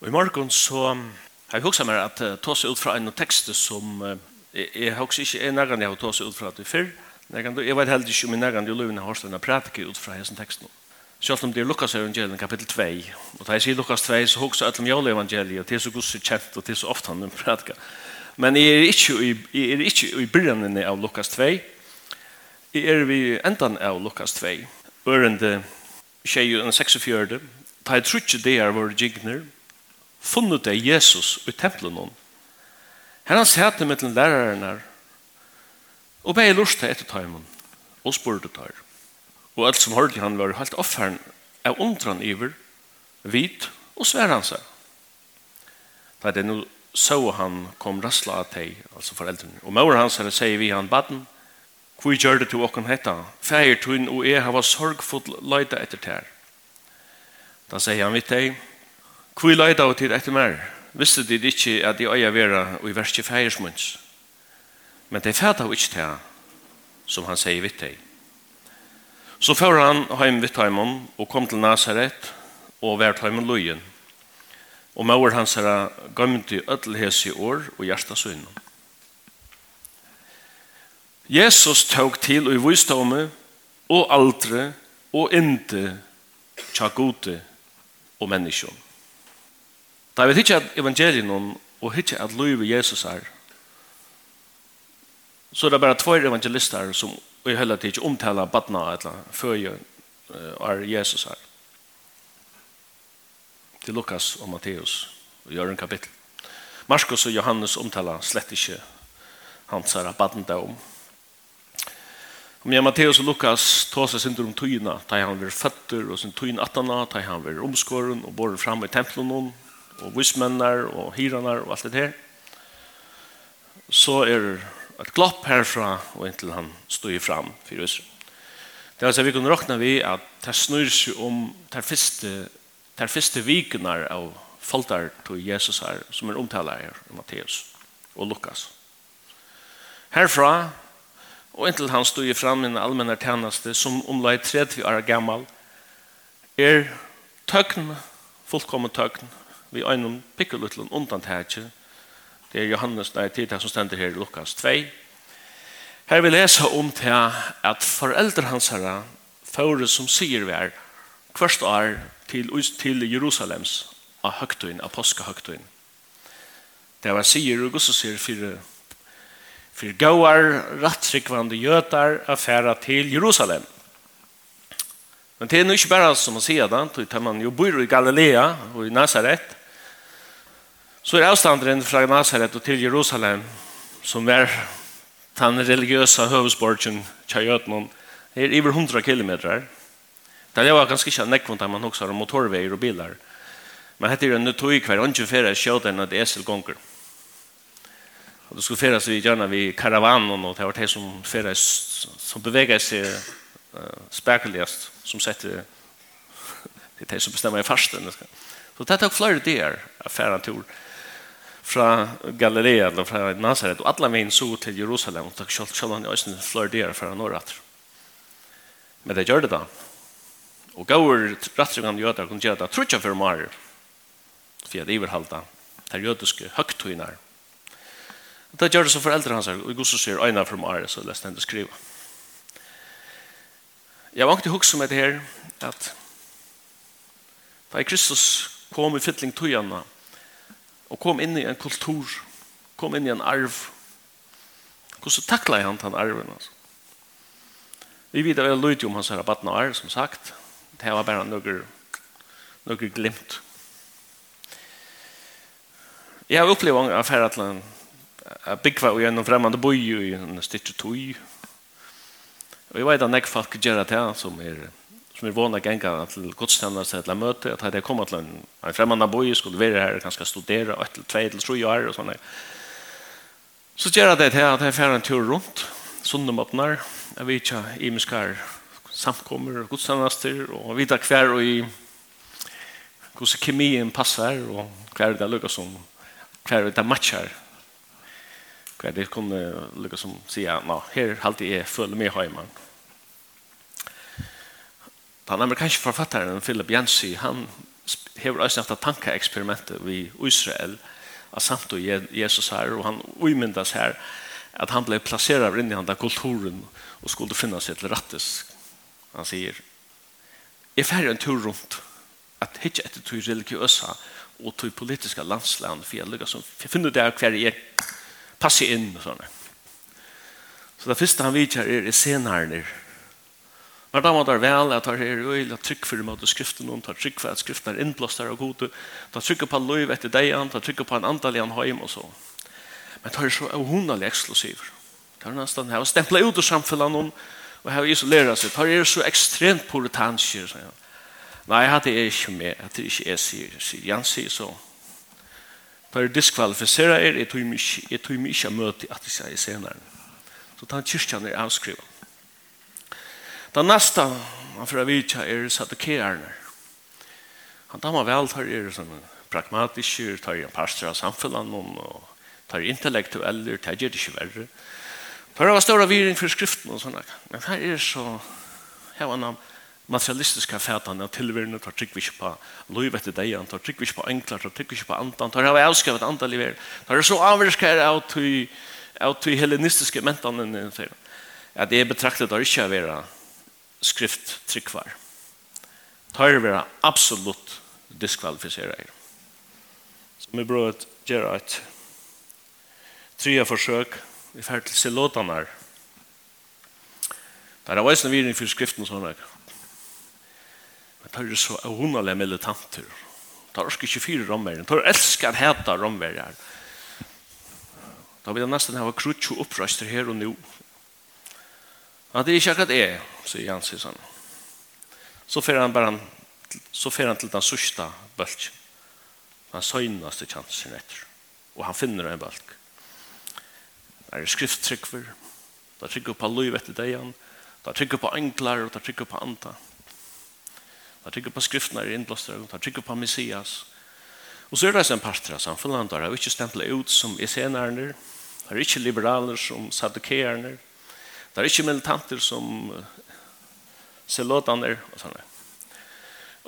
Og i morgen så har jeg hoksa meg at uh, ta seg ut fra en tekst som uh, jeg også ikke er nærgan jeg har ta seg ut fra det før. Jeg vet heller ikke om jeg nærgan i løvene har stående prædike ut fra hessen teksten. Selv om det er Lukas evangeliet kapittel 2, og da jeg sier Lukas 2, så hoksa alt om jævlig evangeliet, og det er så god så kjent, og det er så ofte han prædike. Men jeg er ikke i, jeg er ikke i begynnelsen av Lukas 2, jeg er vi endan av Lukas 2, ørende 26, 46, da jeg tror ikke det er våre jiggner, funnet det Jesus i tempelen hon. Her han sette med til her, og bei lurt til etter tøymen, og spurte tar. Og alt som hørte han var helt offeren av undran iver, vit og svær han seg. Da det nå så han kom rassla av teg, altså foreldrene. Og mor hans her sier vi han baden, Hvor gjør det til åkken hetta? Feir tun og jeg har sorgfull leida etter tær. Da sier han vidt deg, Hvor leida og tid etter mer? Visste de ikke at de øya vera og i verste feirsmunds? Men de fæta og ikke til som han sier vitt deg. Så fører han heim vitt heimon og kom til Nazaret og vært heimen løyen. Og maur hans herra gømte i ødelhes i år og hjertas unna. Jesus tåg til og i vistdomme og aldre og inte tja gode og menneskjone. Da vi hittar evangelien og hittar at løyve Jesus er, så er det bare tvær evangelister som i hele tiden omtaler badna eller føje er Jesus er. Til Lukas og Matteus og gjør en kapittel. Markus og Johannes omtaler slett ikke hans her badna om. Om jeg Matteus og Lukas tar seg synder om tøyene, da han blir føtter og sin tøyene attene, da han blir omskåren og bor fram i tempelen noen, og vismennar og hiranar og alt det her. Så er det et glopp herfra og inntil han stod fram for oss. Det er altså vi kunne råkna vi at det snur seg om det første, det første vikunar av folkar til Jesus her, som er omtaler her, Matteus og Lukas. Herfra, og inntil han stod fram i den allmenne tjeneste, som omlai 30 år gammal, er tøkn, fullkommen tøkn, vi einum pikkulutlen undantætje. Det er Johannes, nei, tid som stender her i Lukas 2. Her vi lesa om til at foreldre hans herra, fore som sier vi er, kvørst år til, til Jerusalems av høgtøyen, av påskehøgtøyen. Det var sier og gosse sier fire for gauar, rattrykvande gjøtar affæra til Jerusalem. Men det er nu ikke bare som man sier det, tar man jo bor i Galilea og i Nazaret, Så er avstanderen fra Nazaret og til Jerusalem, som er den religiøse høvesborgen Tjajøtnen, er over 100 kilometer. Det var ganske ikke nekvont at man også har motorveier og bilar. Men dette er en nødtøy hver ånden fyrir skjøter enn at eselgonger. Og det skulle fyrir seg gjerne ved karavanen, og det var det som fyrir som beveger seg uh, spekuligast, som setter det er det som bestemmer i farsten. Så det tok flere dager av færen tur fra Galilea eller fra Nazaret og alle veien så til Jerusalem og selv, selv han i Øysten flør der fra Norrat men det gjør det da og gaur rattrungene jøder kunne gjøre det trutja for mar for jeg iverhalda der jødiske høgtøyner og det gjør det så foreldre hans og god så sier øyne for mar så lest han det skriva jeg vant til hukse som det her at da Kristus kom i fytling tøyene og kom inn i en kultur, kom inn i en arv. Hvordan takla han den arven? Altså? Vi vet vel lyd om hans rabatten og arv, som sagt. Det var bare noe, noe glimt. Jeg har opplevd mange affærer til en byggva og gjennom fremmande boi i en styrt tog. Og jeg vet at nek folk gjør det som er som er vana genga til gudstjenester eller møte, at hadde jeg kommet til en, en fremmende boi, skulle være her, kanskje studere, og etter tvei til tre år, og sånne. Så gjør jeg det til at jeg fer en tur rundt, sundemåpner, jeg vet ikke, i muskar samkommer og gudstjenester, og videre hver og i hvordan kemien passar og hver det lukker som, hver det matchar hver det kunne lukker som sier, nå, her halte jeg føler med hjemme, Den amerikanske forfattaren Philip Yancey, han hever også haft tankeeksperimentet i Israel, av samt og Jesus her, og han umyndas her, at han ble plasseret inn i den kulturen og skulle finne seg til rattes. Han sier, jeg færre en tur rundt, at hitje etter tog religiøsa og tog politiska landsland, for jeg lykkes, som, jeg finner det hver jeg passer inn og sånne. Så det første han vidtjer er, er senere nere, Hver dag måtte vel at her er øyelig at trykk for mot skriften om, tar trykk for at skriften er innblåst der og god, tar trykk på løyv etter deg, tar trykk på en andalian heim og så. Men tar er så avhundelig eksklusiv. Tar er nesten her, og stemplet ut av samfunnet noen, og her isolera seg. Tar er så ekstremt puritanskir, sier han. Nei, hatt er ikke med, hatt er ikke jeg, sier, sier Jan sier så. Tar er diskvalifisera er, jeg tog mye, jeg tog mye møte at jeg sier senere. Så tar kyrkjan er avskrivet. Den neste man får vitja er saddukererne. Han damer vel tar er som pragmatiske, tar en pastor av samfunnet, og tar intellektuelle, tar gjør det ikke verre. Tar av større viring for skriften og sånne. Men her er så, her var han materialistiske fætene og tilvirrende, tar trygg vi ikke på lov etter deg, tar trygg vi ikke på enklar, tar trygg vi ikke på andan, tar av avskrevet andan i verden. Tar er så avvirskere av til hellenistiske mentene, at jeg betraktet det ikke å være skrift tryggvar. Tar vera absolutt diskvalificerar. Som vi bra at gjøre et trea forsøk i ferd til silotanar. Der er veisne viring for skriften og sånne. Men tar det så avhundalige militanter. Tar orsker ikke fire romverjer. Tar elskar heta romverjer. Da vil jeg nesten hava krutjo opprøster her og nå Ja, det är inte akkurat är, säger Jan i. Så får han bara, så får han till den sista bölken. Han sögnaste chansen efter. Och han finner en bölk. Det är skrifttrykver. Det trycker på liv efter dejan. Det trycker på enklar och det trycker på anta. Det trycker på skrifterna i inblåstare. Det trycker på Messias. Och så är det en parter av samfunnet. Det är inte stämt ut som essenärner. Det är inte liberaler som saddukeärner. Det Det er ikke militanter som ser låtaner og sånn.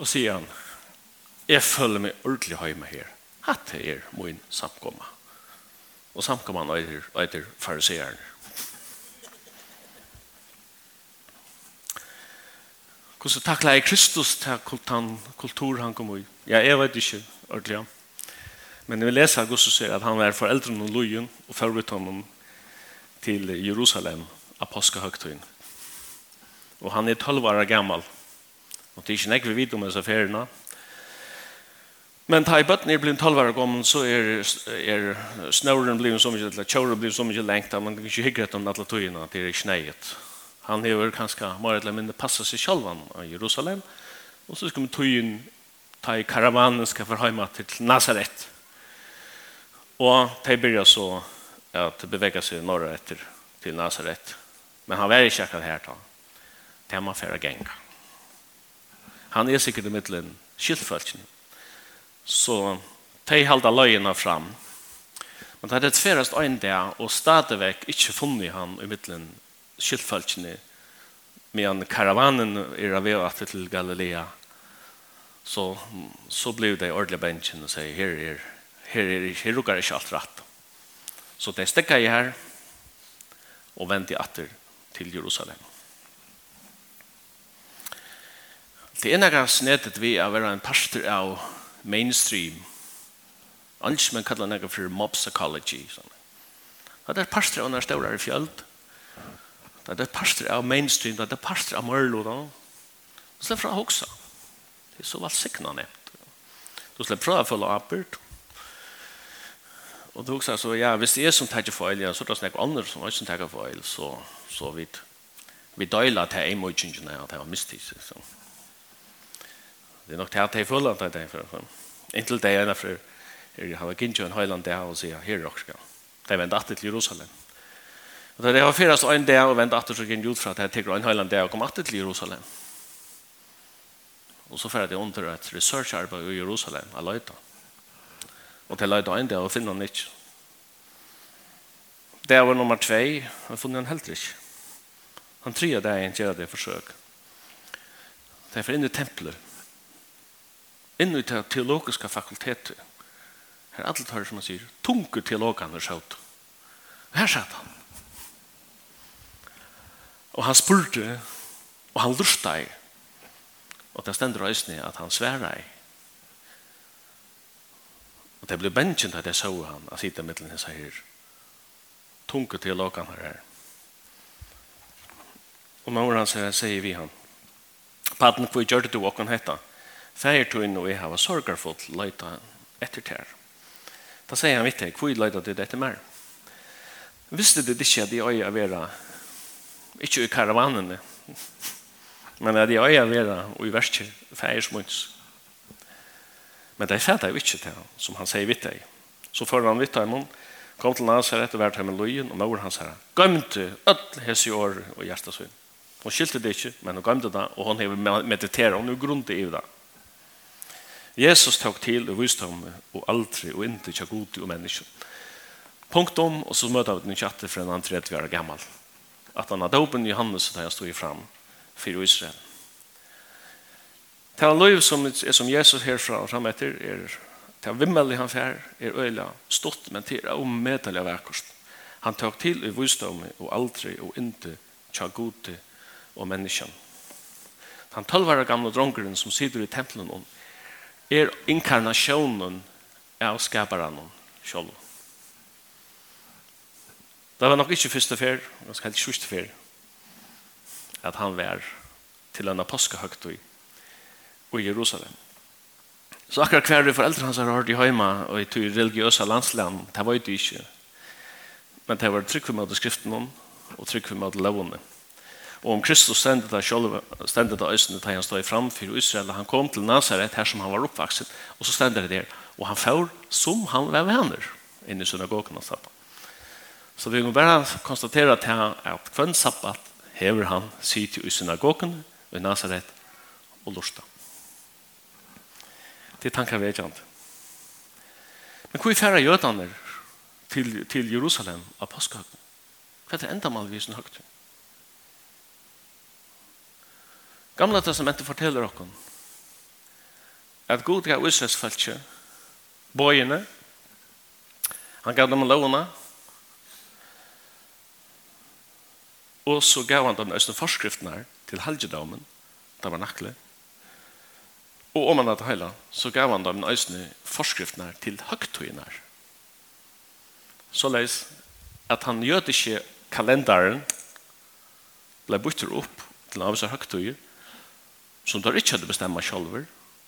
Og sier han, jeg føler meg ordentlig hjemme her. Hatt er min samkomma. Og samkomman er etter fariseeren. Hvordan takla jeg Kristus til kultan, kultur han kom i? Ja, jeg vet ikke ordentlig. Men jeg vil lese at Gustav sier at han er foreldren og lojen og forberedt honom til Jerusalem av påskehøgtøyen. Og han er 12 år gammal. Og det er ikke nekve vidt om disse feriene. Men da i bøtten er blitt 12 år gammel, så er, er snøren blitt så mye, eller kjøren blitt så mye lengt, at man kan ikke hygge etter alle tøyene, det er snøyet. Han er kanskje, mer eller mindre, passet seg selv i Jerusalem, og så skal vi tøyen ta i karavanen skal forhøyma til Nazaret. Og de begynner så at bevega seg norra etter til Nazaret. Men han var ikke akkurat her da. Det er man for å genga. Han er sikkert i middelen skyldfølgen. Så de halda løgene fram. Men det er et fyrest øyn der, og stadigvæk ikke funnet han i middelen skyldfølgen medan karavanen er av vevet til Galilea så, så blev det ordentlig bensjen og sier her er her er her rukker ikke alt rett så det stekker jeg her og vent i atter til Jerusalem. Det ene gav snedet vi å være en pastor av mainstream. Annars man kallar det for mob psychology. Det er pastor av nærstårere i fjöld. Det er pastor av mainstream. Det er pastor av mørlo. Det slipper fra hoksa. Det er så valsikna nevnt. Du slipper fra å følge apert. Og du hoksa så, ja, hvis det er som tar feil, så er det snakk andre som også tar feil, så så vidt. Vi døyler til en møtjengene at det var mystisk. Så. Det er nok til at jeg føler at det er for. Inntil det er en for han var ikke en høyland det her og sier her dere skal. De vendte alltid til Jerusalem. Og det var fyrast en dag og vendt atter så gikk ut fra at jeg tenker en høyland det og kom atter til Jerusalem. Og så ferdig under et researcharbeid i Jerusalem av Løyta. Og til Løyta en dag og finner han ikke. Det var nummer 2, og jeg funnet han helt ikke. Han tror det er en gjør det forsøk. Det er for inn i templer. Inn i teologiske fakultetet. Her er alt hører som han sier, tunker teologene skjøt. Her satt han. Og han spurte, og han lurte i. Og det stender øyne at han sværer i. Og det ble bensjen at jeg så han, at sitte mittelen hans her tunke til lokan her. Og når han sier, sier vi han, Paten, hvor gjør det du åkken hetta, Fæger tog inn og jeg har sorgarfullt leita etter ter. Da sier han vitt deg, hvor leita du dette mer? Visste du ikke at de øya vera, ikke i karavanene, men at de øya vera og i versker fæger smunds. Men det er fæta jo ikke til han, som han sier vitt deg. Så får han vitt deg i kom til Nazaret og vært hjemme løyen, og mor hans herre gømte ødel hese i år og hjertet sin. Hun skilte det ikke, men hun gømte det, og hun har mediteret, hun er grunnt i det. Jesus tok til og viste ham og aldri og ikke tja god og menneske. Punkt om, og så møter vi den kjatte for en annen tredje år gammel. At han hadde åpen Johannes da jeg stod i fram for Israel. Det er en løyv som, som Jesus herfra og frem etter er Det vimmelig han fær er øyla stått, men det er ommedelig verkost. Han tar til i vysdomme og aldri og inte tja gode og menneskjan. Han tølvare gamle drongeren som sitter i tempelen er inkarnasjonen av skaparen selv. Det var nok ikke første fer, det var ikke første fer, at han var til en apostelhøgtøy i Jerusalem. Så akkurat hver foreldre hans har hørt i heima og i to religiøse landsland, det var det ikke. Men det var trygg for meg til skriften om, og trygg for meg til lovene. Og om Kristus stendet av selv, stendet av øsene til han stod fram for Israel, han kom til Nazaret her som han var oppvakset, og så stendet det der. Og han får som han var venner inne i synagogen og sabbat. Så vi må bare konstatere at han at kvann sabbat hever han sitt i synagogen i Nazaret og Lorstad. Det tankar vekjant. Men hvor færre jødene til, til Jerusalem av påskehøgten? Hva er det enda man viser høgten? Gamla testamentet forteller okken at god gav Israels feltje bøyene han gav dem lovene og så gav han dem østene forskriftene til halgedommen det var nakle Og om han hadde heila, så gav han dem eisne forskriftene til høgtøyene. Så leis at han jødiske kalendaren ble bytter opp til av seg høgtøyer, som der ikke hadde bestemt selv.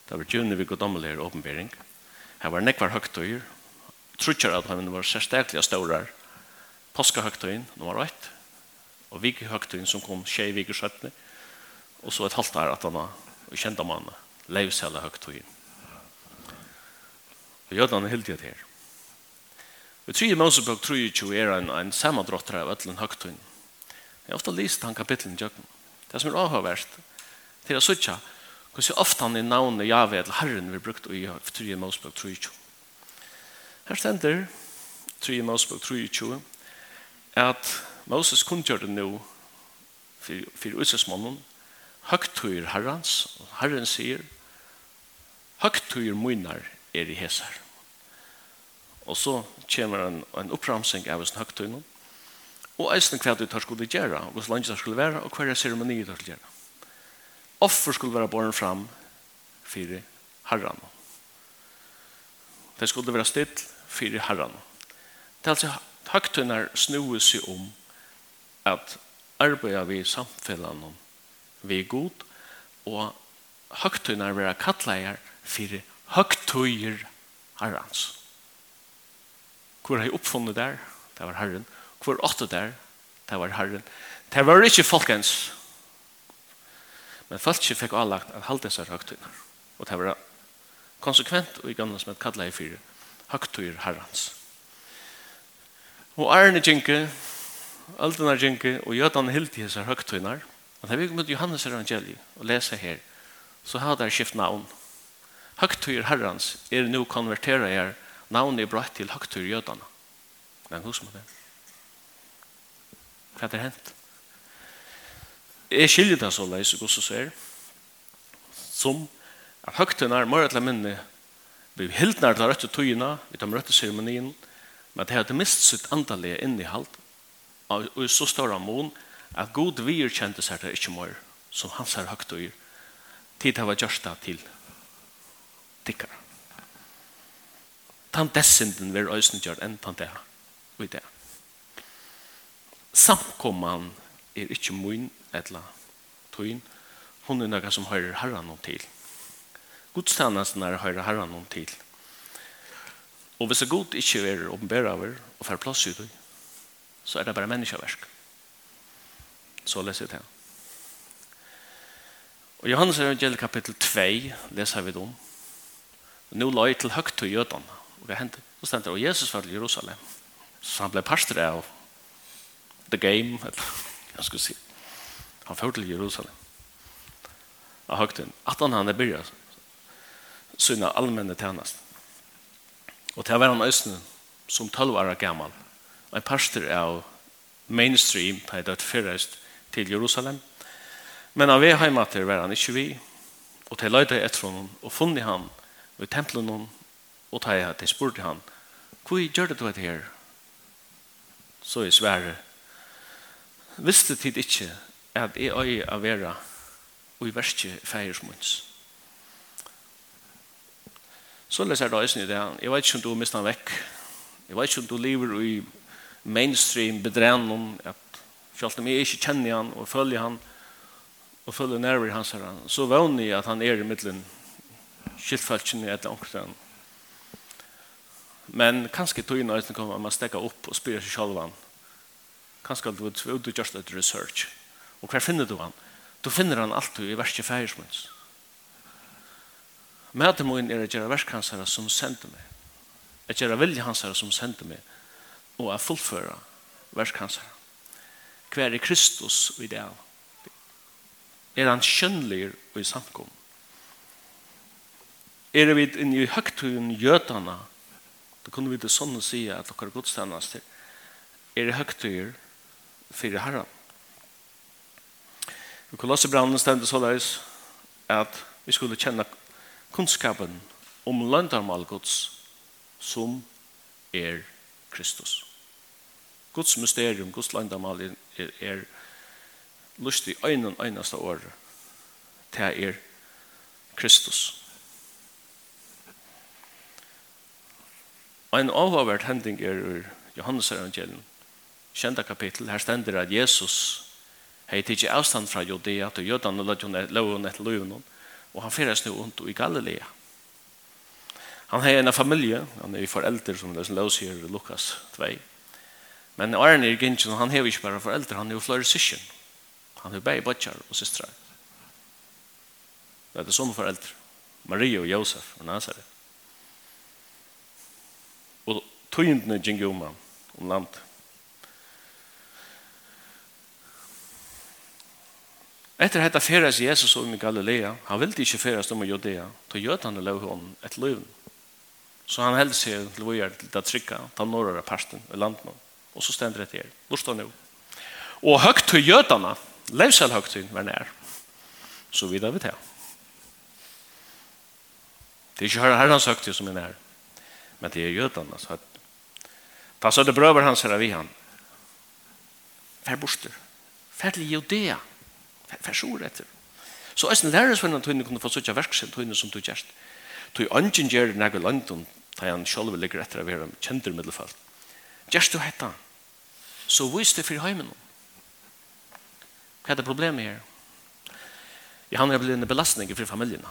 Det var djunne vi goddommelige åpenbering. Her var nekvar høgtøyer. Trutjer at han var særsteklige Påska Påskehøgtøyen, nummer 1. Og vikehøgtøyen som kom tjej viker 17. Og så et halvt her at han var kjent av mannen leivsela høgtøyen. Og jødene er heldige her. Vi tror i Mosebøk 23 er en, en samandrottere av ødelen høgtøyen. Jeg har ofte lyst han kapitlen i jøkken. Det som er avhøverst til å søtja hvordan ofte han i navnet Jave eller Herren vi brukt i 3. Mosebøk 23. Her stender 3. Mosebøk 23 at Moses kunngjør det nå for, for utsesmånen høgtøyer herrens og herren sier høgtøyer munnar er i hesar. Og så kommer en, en oppramsing av sin høgtøyene, og eisen hva du tar skulle gjøre, og hvordan landet skulle være, og hva er seremoni du skulle gjøre. Offer skulle være borren fram for herran. Det skulle være stilt for herran. Det er altså høgtøyene snue seg om at arbeider vi samfunnet vi er god, og høgtøyene være kattleier, fyrir høgtøyer herrens. Hvor har jeg oppfunnet der? Det var herren. Hvor åtte der? Det var herren. Det var ikke folkens. Men folket fikk avlagt at halde seg høgtøyene. Og det var konsekvent og i gamle som et kallet i fyrir høgtøyer herrens. Og Arne Gjenke, Aldena Gjenke og Jødan Hilti hessar høgtøyner. Og det er vi møtt Johannes evangeliet og lese her. Så har det skift navn. Høgtøyer herrens er nå konverteret er navnet er bratt til høgtøyer jødene. Men hos må det. Hva er det hent? Jeg skiljer det så leis, og så ser, som at høgtøyene er mer eller minne vi helt nær til røtte tøyene, vi tar røtte seremonien, men det hadde mist sitt andalige innehalt, og i så stor mån, at god virkjente seg det ikke mer, som hans er høgtøyer, tid har vært gjørsta til dikkar. Tan dessinden vil øysen gjør enn tan det og i det. Samkomman er ikke mun etla tøyn. Hun er noe som høyrer herran noen til. Godstannelsen er høyrer herran noen til. Og hvis det god ikke er åpenbæra over og fer plass ut, så er det bare menneskeversk. Så leser jeg det. Og Johannes evangeliet kapittel 2 leser vi det om. Og nå la jeg til høgt til jødene. Og hva hendte? Så stendte det, og Jesus var til Jerusalem. Så han ble pastor av The Game, eller jeg skulle si. Han førte til Jerusalem. Og høgt til. At han hadde begynt sine allmenne tjenest. Og til å være han østene som 12 år gammel. Og en pastor av mainstream, da jeg et fyrrest til Jerusalem. Men av vi hjemme til var han ikke vi. Og til løyde etter honom og funnet ham i templen og ta jeg til spurte han hva gjør det du et her? Så er svære visste tid ikke at jeg øye av vera og i verste feirsmunds. Så leser jeg da i det. Jeg vet ikke om du mistet han vekk. Jeg vet ikke om du lever i mainstream bedrennen at selv om jeg ikke kjenner han og følger han og følger nærmere hans her så vågner jeg at han er i middelen skiltfalskene eller omkring. Men kanskje tog inn øyne kommer man stekke opp og spyrer seg selv han. Kanskje du vil du gjøre et research. Og hver finner du han? Du finner han alltid i verste færsmunds. Mætemoen er å gjøre verskansere som sender meg. Å gjøre vilje hansere som sender meg. Og å fullføre verskansere. Hver er Kristus i det Er han kjønnlig i samkommet? er vi inne i høgtøyen gjøtana, da kunne vi det sånn å si at dere godstannast er høgtuger fyrir kunne også Kolossebrannen stendet så løs at vi skulle kjenne kunnskapen om løndarmal Guds som er Kristus. Guds mysterium, Guds løndarmal er, er lustig øynene øyneste året til er Kristus. Og en avhåvert hending er ur Johannes evangelium, kjenta kapittel, her stender at Jesus hei tidsi avstand fra Judea til jødan og løvun etter løvun og han fyrir snu undt i Galilea. Han hei en familie, han er i forelder som det som løs her i Lukas 2. Men Arne er gynnsyn, han hei ikke bare foreldre, han er jo flere syskjen. Han har bare bøtjar og systrar. Det er sånne foreldre. Maria og Josef og Nazaret tøyndene gikk om han, om land. Etter hetta feres Jesus om i Galilea, han ville ikke feres om i Judea, til jøtene lov hon et liv. Så han held seg til vågjør til det trykka, til norra parten i landet. Og så stender det her. Lorsta nå. Og høgt til jøtene, levsel høgt til hver nær. Så videre vi til. Det er ikke herrens høgt som er nær. Men det er jøtene, så at så det brøver hans här vi han. Fær borster. Fær til Judea. Fær sår etter. Så är sin lärare som tøyne kunne få sånne verksen tøyne som du gjerst. Tøy ønsken gjør det nægge London, da han selv ligger etter å være kjenter middelfall. Gjerst du hetta. Så vis det for heimen. Hva er det problemet her? Ja, han er blitt en belastning for familjerna.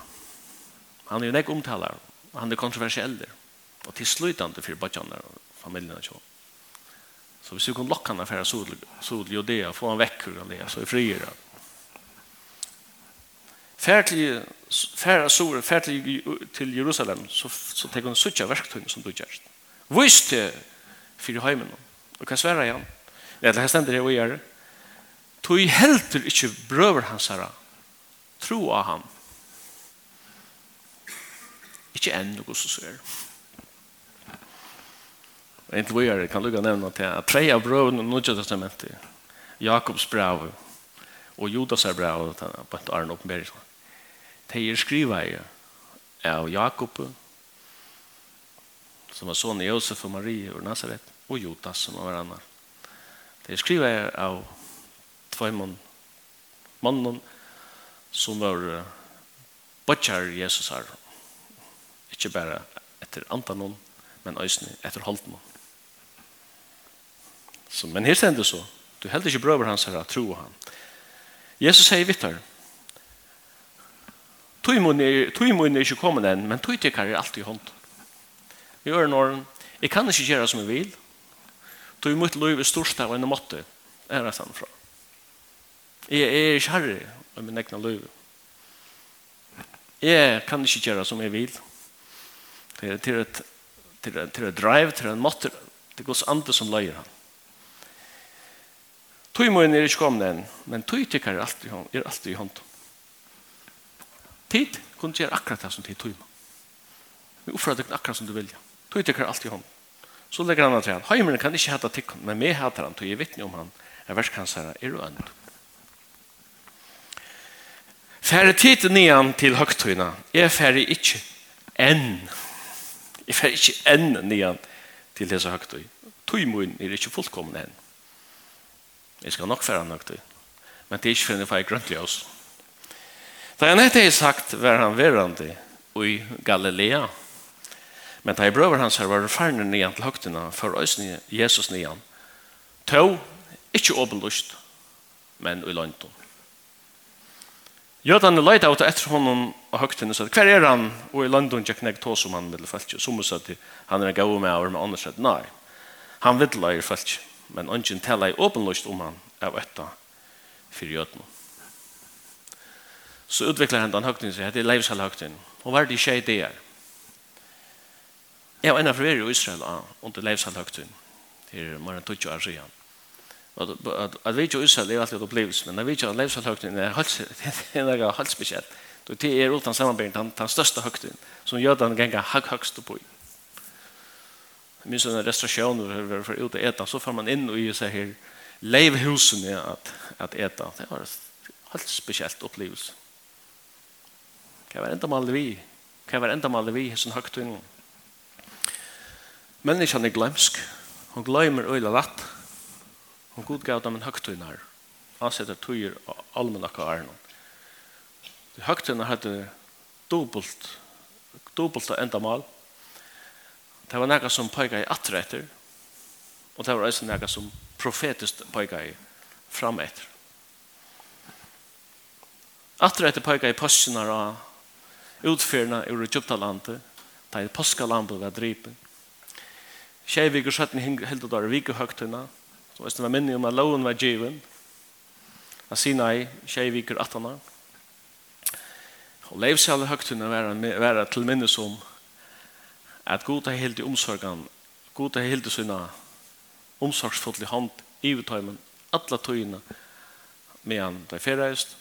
Han er jo nek omtaler. Han er kontroversiell. Og til slutande for badjaner og familjerna så. Så vi skulle locka henne för sol och det få en veckor och det så är friare. Fær färra sol til till Jerusalem så så tar hon söka verktøy som du gör. Visst det för hemmen. Och kan svära igen. Det här ständer det och gör. Tog helter inte bröver hans herra. Tro av han. Ikkje enn noe som ser. Og inte vi er, kan lukka nevna til at tre av bröden och nudja testamentet. Jakobs brev og Judas brev och på et arn uppenbär. de er skriva i av Jakob som var son Josef og Marie og Nazaret og Judas som var annan. Det er skriva av två mannen som var bøtjar Jesus her. Ikke bare etter antanon, men øysene etter holdt noen. Så, men her stender så. Du heldt ikke brøver hans her, tro han. Jesus sier vittar. Tøymun er, tøymun er ikke kommet enn, men tøytikar er alltid i hånd. Vi gjør når, jeg kan ikke gjøre som jeg vil. Tøy mot lov er størst av en måte, er det sånn fra. Jeg er ikke herre av min egna lov. Jeg kan ikke gjøre som jeg vil. Det er til et, til et, til et drive, til en måte, det Guds andre som løyer han. Tøy må er ikke kommet enn, men tøy tykker er alltid, er alltid i hånd. Tid kunne gjøre akkurat det som tid tøy må. Vi oppfører deg akkurat som du vilja. Tøy tykker er alltid i hånd. Så legger han til han. Heimeren kan ikke hata tikkun, men meg hater han, tøy er vittne om han. Er verskansere er og ønd. Færre tid nian til høgtøyna. Jeg færre ikke enn. Jeg færre ikke enn nian til disse høgtøy. Tøy må er ikke fullkomne enn. Jeg skal nok fære nok til. Men det er ikke for jeg får grønt ljøs. Da han etter har sagt var han verande i Galilea. Men da jeg brøver hans her var ferdig nian til høgtina for oss Jesus nian. To, ikke åbelust, men i løgntom. Jötan er leita ut etter honom og høgtene og hver er han? Og i London tjekk nek tå som han vil fæltje. Som hun sa til han er en gau med over med andre sett, nei, han vil leir fæltje men ungen tala i åpenløst om han av etta fyrir jødene. Så utviklar han den høgtiden seg, det er leivsall høgtiden, og var det tjei der. Jeg var enn av i Israel under leivsall høgtiden, til morgen tutsi år siden. At vi ikke i Israel er alltid opplevelse, men at vi ikke i leivsall høgtiden er helt spesielt. Det er utan samarbeid den den største høgtiden, som gjør jødene gengar høgst oppi. Høg, minst en restaurasjon hvor vi för ut att äta så får man in och ju seg här levhusen ja, att att äta. Det var ett helt speciellt upplevelse. Kan var enda maler vi. Kan var enda maler vi sån högtun. Menneskene er glömsk. Hon glömmer öjla lätt. Hon god gav dem en högtun här. Han setter tøyer av allmennakka. De høgtun hadde dobbelt dobbelt enda mal. Det var noe som pøyga i atretter, og det var også noe som profetisk pøyga i frametter. Atretter pøyga i påskjene av utfyrna i Egyptalandet, det er påskalandet ved drypen. Tjej viker søtten helt og da er vikehøgtene, så hvis det var minne om at loven var given, av Sinai, tjej viker attene. Og leivsjale høgtene var, var til minnes om at god har helt i omsorgen, god har helt i sina omsorgsfotlig hand i uttøymen, alla tøyene med han der ferreist,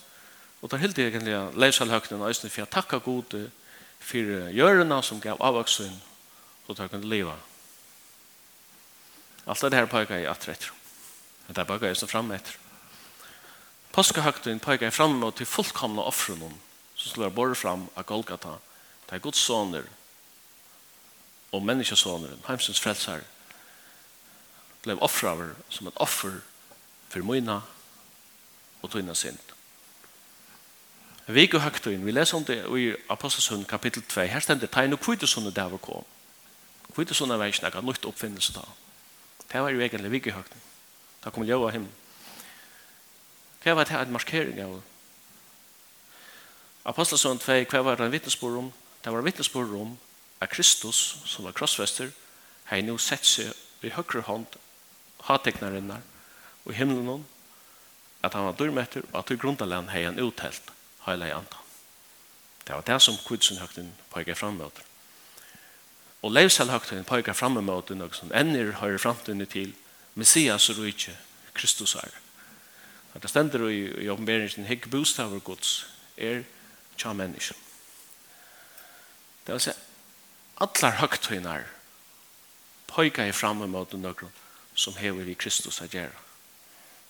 og der helt i egentlig leivsalhøknen og østene for jeg tacka god for gjørene som gav avvaksen, så der kunne leva. Alt det her pågår jeg atter etter. Men det pekar jeg så fram etter. Påskehøgtiden pekar jeg fram mot til fullkomna offren som slår bare fram av Golgata, der Guds soner, og menneskesåneren, heimsens frelsar, blev offraver som et offer for møyna og tøyna Vi går og høgtøyn, vi leser om det i Apostelsund kapittel 2, her stender tegn og kvittesundet der vi kom. Kvittesundet var ikke noe nytt oppfinnelse da. Det var jo egentlig vik og. Da kom ljøa himmel. Hva var det en markering av? Apostelsund 2, hva var det en vittnesbord om? Det var en vittnesbord om at Kristus, som var krossfester, har nå sett seg i høyre hånd, hateknarinnar, og i himmelen, at han var dørmetter, og at i grunnland har han uttelt hele andan. Det var det som kudsenhøgten pekar fram mot. Og levselhøgten pekar fram mot noe som ender høyre framtiden til Messias og ikke Kristus er. At det stender i, i oppenberingen hikk bostaver gods er tja mennesken. Det vil si allar høgtøynar poika i framme mot nøkron som hever i Kristus a gjera.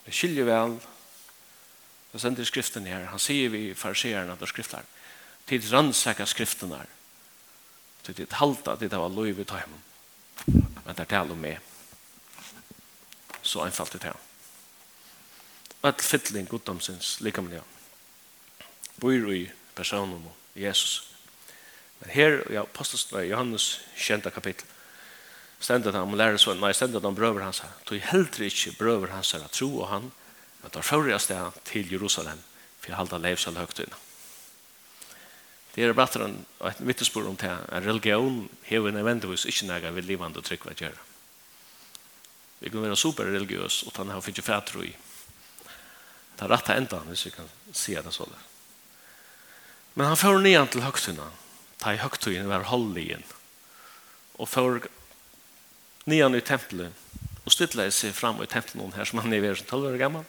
Det skiljer vel, det sender skriften her, han sier vi fariserene at det skriftar, tid rannsaka skriften her, til tid halta, til det var lov i tøymen, men det er tale om meg. Så einfalt det her. All fytling goddomsins likamlige, bor i personen Jesus. Jesus. Men her, ja, apostelsen i Johannes kjenta kapittel, stendet han, man lærer sånn, nei, stendet han brøver hans her, tog heldre ikke brøver hans her, tro og han, men tar førre sted til Jerusalem, for jeg halda leivs av høgtøyna. Det er bare en, et vittespor om det, en religion hever nødvendigvis ikke nægge ved livende og trygg hva gjør. Vi kan være superreligiøs, og han har finnet fætro i. Det er rett enda, hvis vi kan si det sånn. Men han får nyan til høgtøyna, ta i høgtøyen var holdigen og for nian i tempelet og styrla seg fram i tempelet her som han er ved 12 år gammal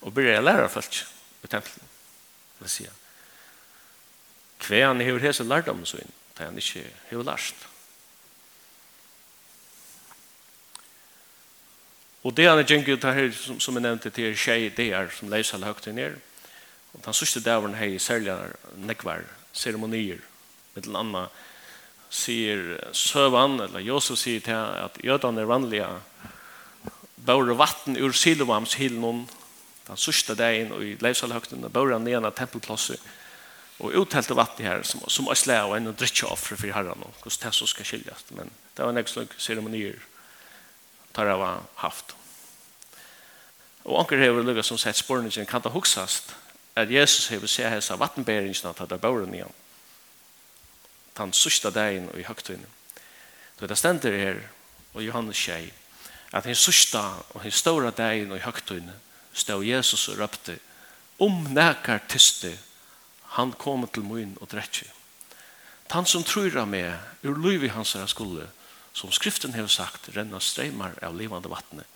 og byrja jeg læra folk i tempelet vil jeg sier hver han hever hese lærdom så inn da han ikke hever lærst og det han er gjengjød her som, som jeg nevnte til er det ideer som leis alle høgtøyen er og den sørste dæveren hei særlig nekvar ceremonier med den andre sier Søvan, eller Josef sier til at jødene er vanlige. Bør vatten ur Silovams hilnån den sørste dagen og i leivsalhøgtene bør han ned av tempelplasser og uttelte vatten her som, som er slæ og en drittjoffre for herren og hvordan det så skal skiljas men det var en ekstra ceremonier tar jeg var haft. Og anker hever lukket som sett spørningen kan det huksast at Jesus hever se hessa vattenbæringen at det bør ned? den sørste dagen i høgtøyene. Så det stender her, og Johannes sier, at den sørste og den store dagen i høgtøyene stod Jesus og røpte, om nekar tyste, han kommer til munn og drettje. Han som tror av meg, ur liv i hans her skulle, som skriften har sagt, renna streimar av livande vattnet.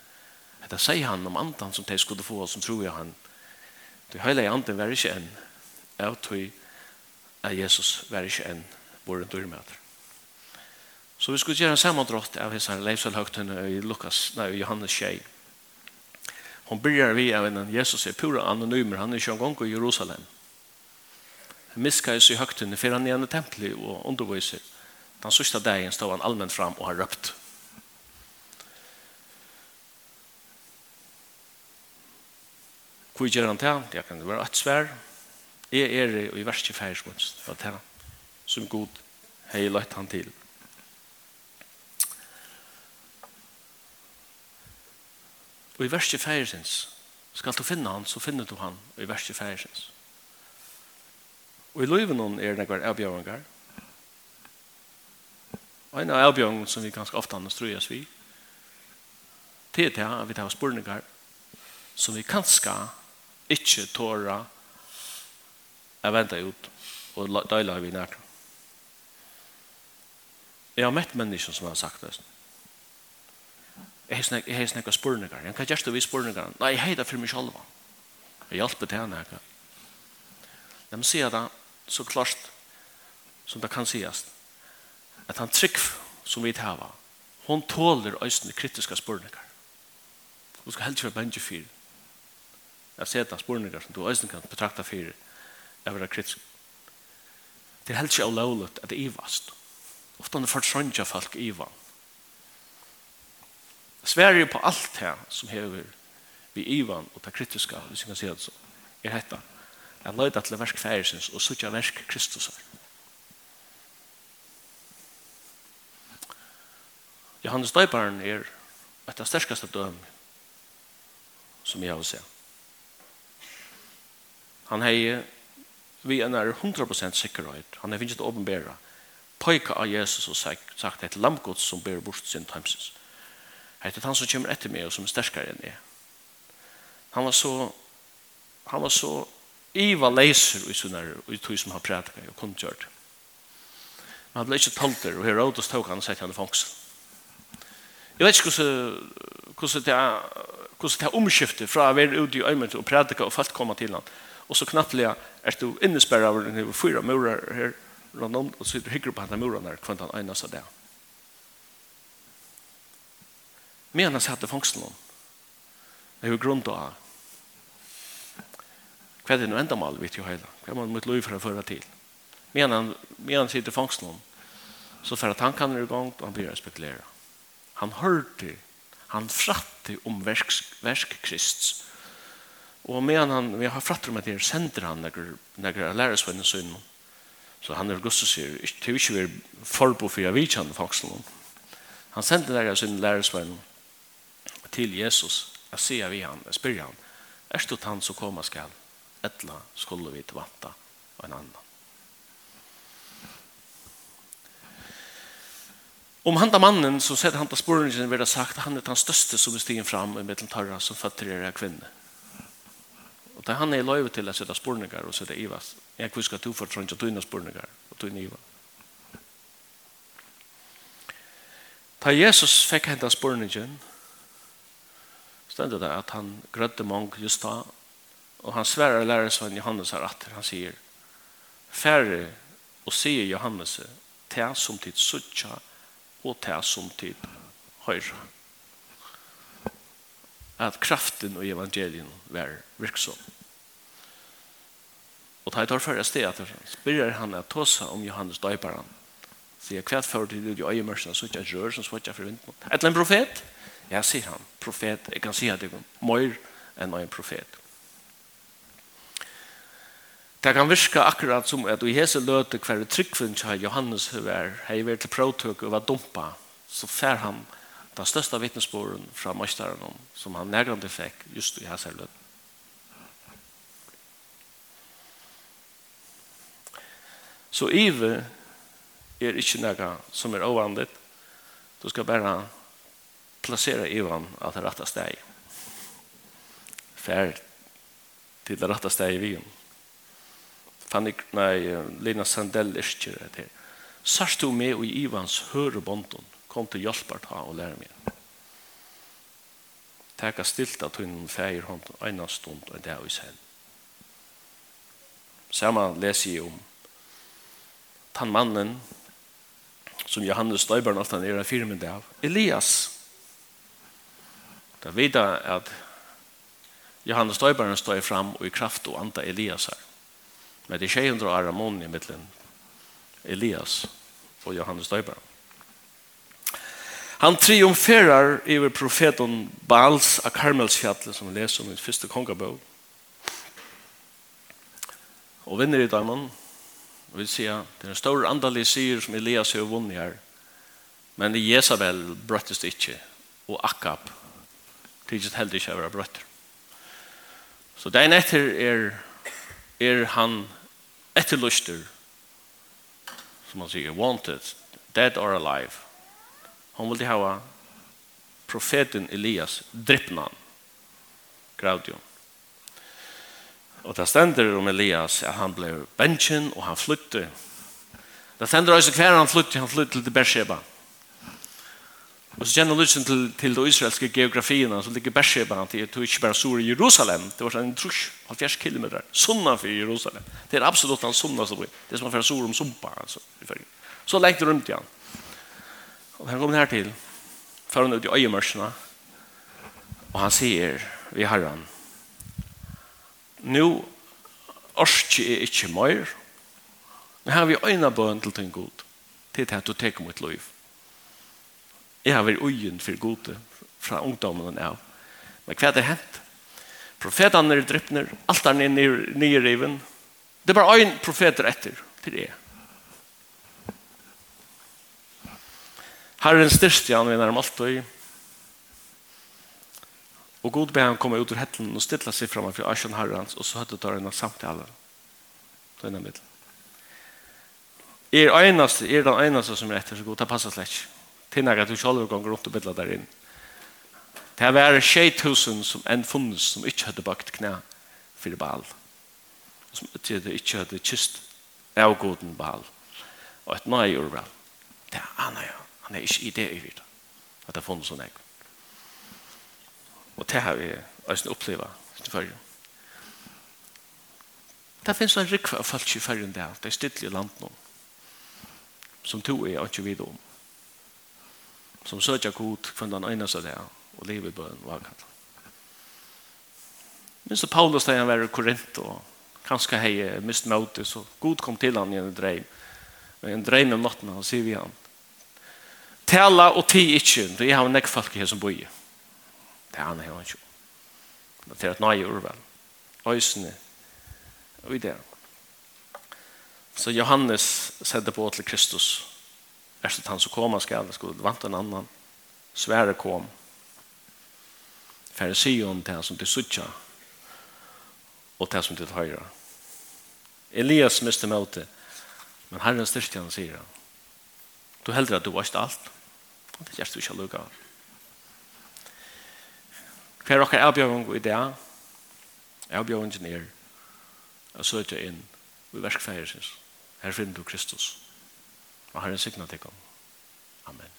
Dette sier han om andan som de skulle få, som tror jeg han. Det hele andan var ikke enn, av tog at Jesus var ikke enn våre dyrmøter. Så vi skulle gjøre en sammandrott av hans leivsalhøgtene i Lukas, nei, i Johannes tjej. Hon byrjar vi av en Jesus er pura anonymer, han er ikke en i Jerusalem. Han Miskais i høgtene, for han er en tempel og underviser. Den sørste dagen stod han allmänt fram og har røpt. Hvor gjør han til? Det kan være et svær. Jeg er i verste feirsmål. Det var til han som god hei lagt han til. Og i verset færesins, skal du finne han, så finner du han i verset færesins. Og i løyven hon er nekvar avbjøringar. Og en av avbjøringene som vi ganske ofte anstrøyes vi, til til at vi tar spurningar som vi kanskje ikke tåra er venda ut og døyla vi nærkene. Jeg har møtt mennesker som har sagt det. Jeg har snakket spørninger. Jeg kan gjøre det vi spørninger. Nei, jeg har det for meg selv. Jeg hjelper til henne. Jeg må si det, så klart som det kan sies, at han trygg som vi tar var, hon tåler øyne kritiske spørninger. Hun skal helst være benge fyr. Jeg ser det spørninger som du øyne kan betrakta fyr, jeg vil ha kritisk. Det er helst ikke lovlet at det er ivast ofta han forsønja folk i vann. Sverige på allt det som hever vi Ivan og det kritiska, hvis vi kan si det så, er dette. Jeg løyde til versk færesins og sutja versk Kristusar. Johannes Døybaren er et av sterkaste døm som jeg har sett. Han heier vi er nær 100% sikkerhet. Han er finnes å åpenbæra pojka av Jesus og sagt, sagt et lamgods som ber bort sin tømses. Det er han som kommer etter meg og som er sterkere enn jeg. Han var så han var så iva leiser i sånne i tog som han prædika og kunne kundgjørt. Men han ble ikke tolter og Herodes tok han og sette han i fangsel. Jeg vet ikke hvordan, hvordan det er hvordan det er omskiftet fra å være ute i øymet og prædika og folk komme til han og så knapplega er du innesperret av den fyra murer her rundt om, og sitter hikker på henne muren der, kvendt han øynene seg der. Men han satt i fangsten om. Det er jo grunn til å ha. Hva er det noe enda mal, vet jo heila. Hva er man mot lov for å føre til? Men han, men han sitter i fangsten om, så for at han kan i gang, og han blir å spekulere. Han hørte, han fratte om versk, versk krist. Og medan han, vi har fratt om at det er sender han når jeg lærer sønnen sønnen Så han er Augustus sier, det er ikke vi forbo for jeg vidtjen fangsten. Han sendte der sin lærersvenn til Jesus, jeg sier vi han, jeg spyr han, er det han som kommer skal, etla skulle vi til vatta og en annan. Om han da mannen som sätter han da sporingen vil ha sagt han er den største som er stigen fram i mittel tarra som fatterer kvinne. Og där han er løyve til å sette sporninger og sette ivas Jeg kvisker to for trønge, tøyne spørninger, og tøyne iva. Da Jesus fikk henta spørningen, stendet det at han grødde mange just da, og han sverar lærersvenn Johannes her atter, han sier, færre og sier Johannes, ta som tid suttja, og ta som tid høyre. At kraften og evangelien var virksom. Og da jeg tar jeg sted at spyrer han at tåsa om Johannes døyparen. Sier hva før til det i øyemørsene så ikke jeg rør som svarer for vinden. Et eller en profet? Ja, sier han. Profet, jeg kan si at det er mer enn en profet. Det kan virka akkurat som at i hese løte hver tryggvinn til Johannes høver hei vært til prøvtøk og var dumpa så fær han den største vittnesboren fra møysteren som han nærgande fikk just i hese løte. Så ive er ikke noe som er ovanligt. Du skal bare placera ivan av det rette steg. Fær til det rette steg i vien. Fanny, nei, Lina Sandell er ikke det her. Sørst du med i Ivans hørebånden, kom til hjelper ta og lære meg. Teka stilt at hun feir hånd en stund og det er vi selv. Saman leser jeg om han mannen som Johannes Støybarn alt han er en firmen av, Elias. Da vet jeg at Johannes Støybarn står fram og i kraft og anta Elias her. Men det er 600 år av i middelen Elias og Johannes Støybarn. Han triumferar över profeten Baals av Karmelsfjallet som vi läser om i första kongabog. Och vinner i damen Og vi sier, det er en stor andelig sier som Elias har vunnet her. Men i Jezabel brøttes det ikke. Og Akab tidligere heldig ikke å være brøtt. Så det er etter er, er han etterlyster, som han sier, wanted, dead or alive. Han vil ha profeten Elias, drypnan, han, jo. Og det stender om Elias at han ble bensjen og han flytte. Det stender også hver han flytte, han flytte til Beersheba. Og så kjenner lysen til, til de israelske geografiene som ligger Beersheba, til er ikke bare sur i Jerusalem. Det var en trus, halvfjerds kilometer, sunna for Jerusalem. Det er absolutt han sunna som blir. Det er som er fyrir sur om sumpa. Altså, så lengt det rundt igjen. Og han kommer her til, før han ut i øyemørsene, og han sier vi herren, nu orski er ikkje meir, men har vi øyna bøn til den god, til at du teker mot liv. Jeg har vært øyen for gode fra ungdommen av. Men hva er det hent? Profetene er drypner, alt er nye riven. Det er bare øyn profeter etter til det. Herren styrste han vinner nærmest alt og Og god be han komme ut ur hettelen og stilla seg fram for Asjan Harrans, og så høttet tar han samtalen. Det er middel. Er eneste, er den eneste som er etter så god, det passer slett ikke. Tinnar at du selv ganger rundt og bidla der inn. Det har vært 6000 som enn funnes, som ikke hadde bakt knæ for Baal. Som ikke hadde kyst av goden Baal. Og et nøy gjorde Baal. Det er han, ja. Han er ikke i det i vidt. At det funnes sånn jeg. Og det har vi også opplevd til Førje. Det finnes en rikva av folk i Førje der, det er stille i landet som to er ikke videre om. Som søker god for den ene seg der, og livet en var Men så Paulus da han var i Korint, og kanskje hei mist møte, så god kom til han i en dreim. og en dreim om natten, han sier vi han. Tala og ti ikkje, det er han nek folk her som bor i. Det er han her han ikke. Det er et nøye urvel. Øysene. Og i det. Så Johannes sette på til Kristus. Efter at han så kom, han skal, skulle vant en annan. Sverre kom. Farision til han som til Sucha. Og til han som til høyre. Elias miste møte. Men Herren styrte han, sier han. Du heldre at du varst alt. Det gjør du ikke lukka av. Hver okkar avbjøring i det, avbjøringen er å søke inn i verskfeiret Her finner du Kristus. Og Herren signet til. Amen.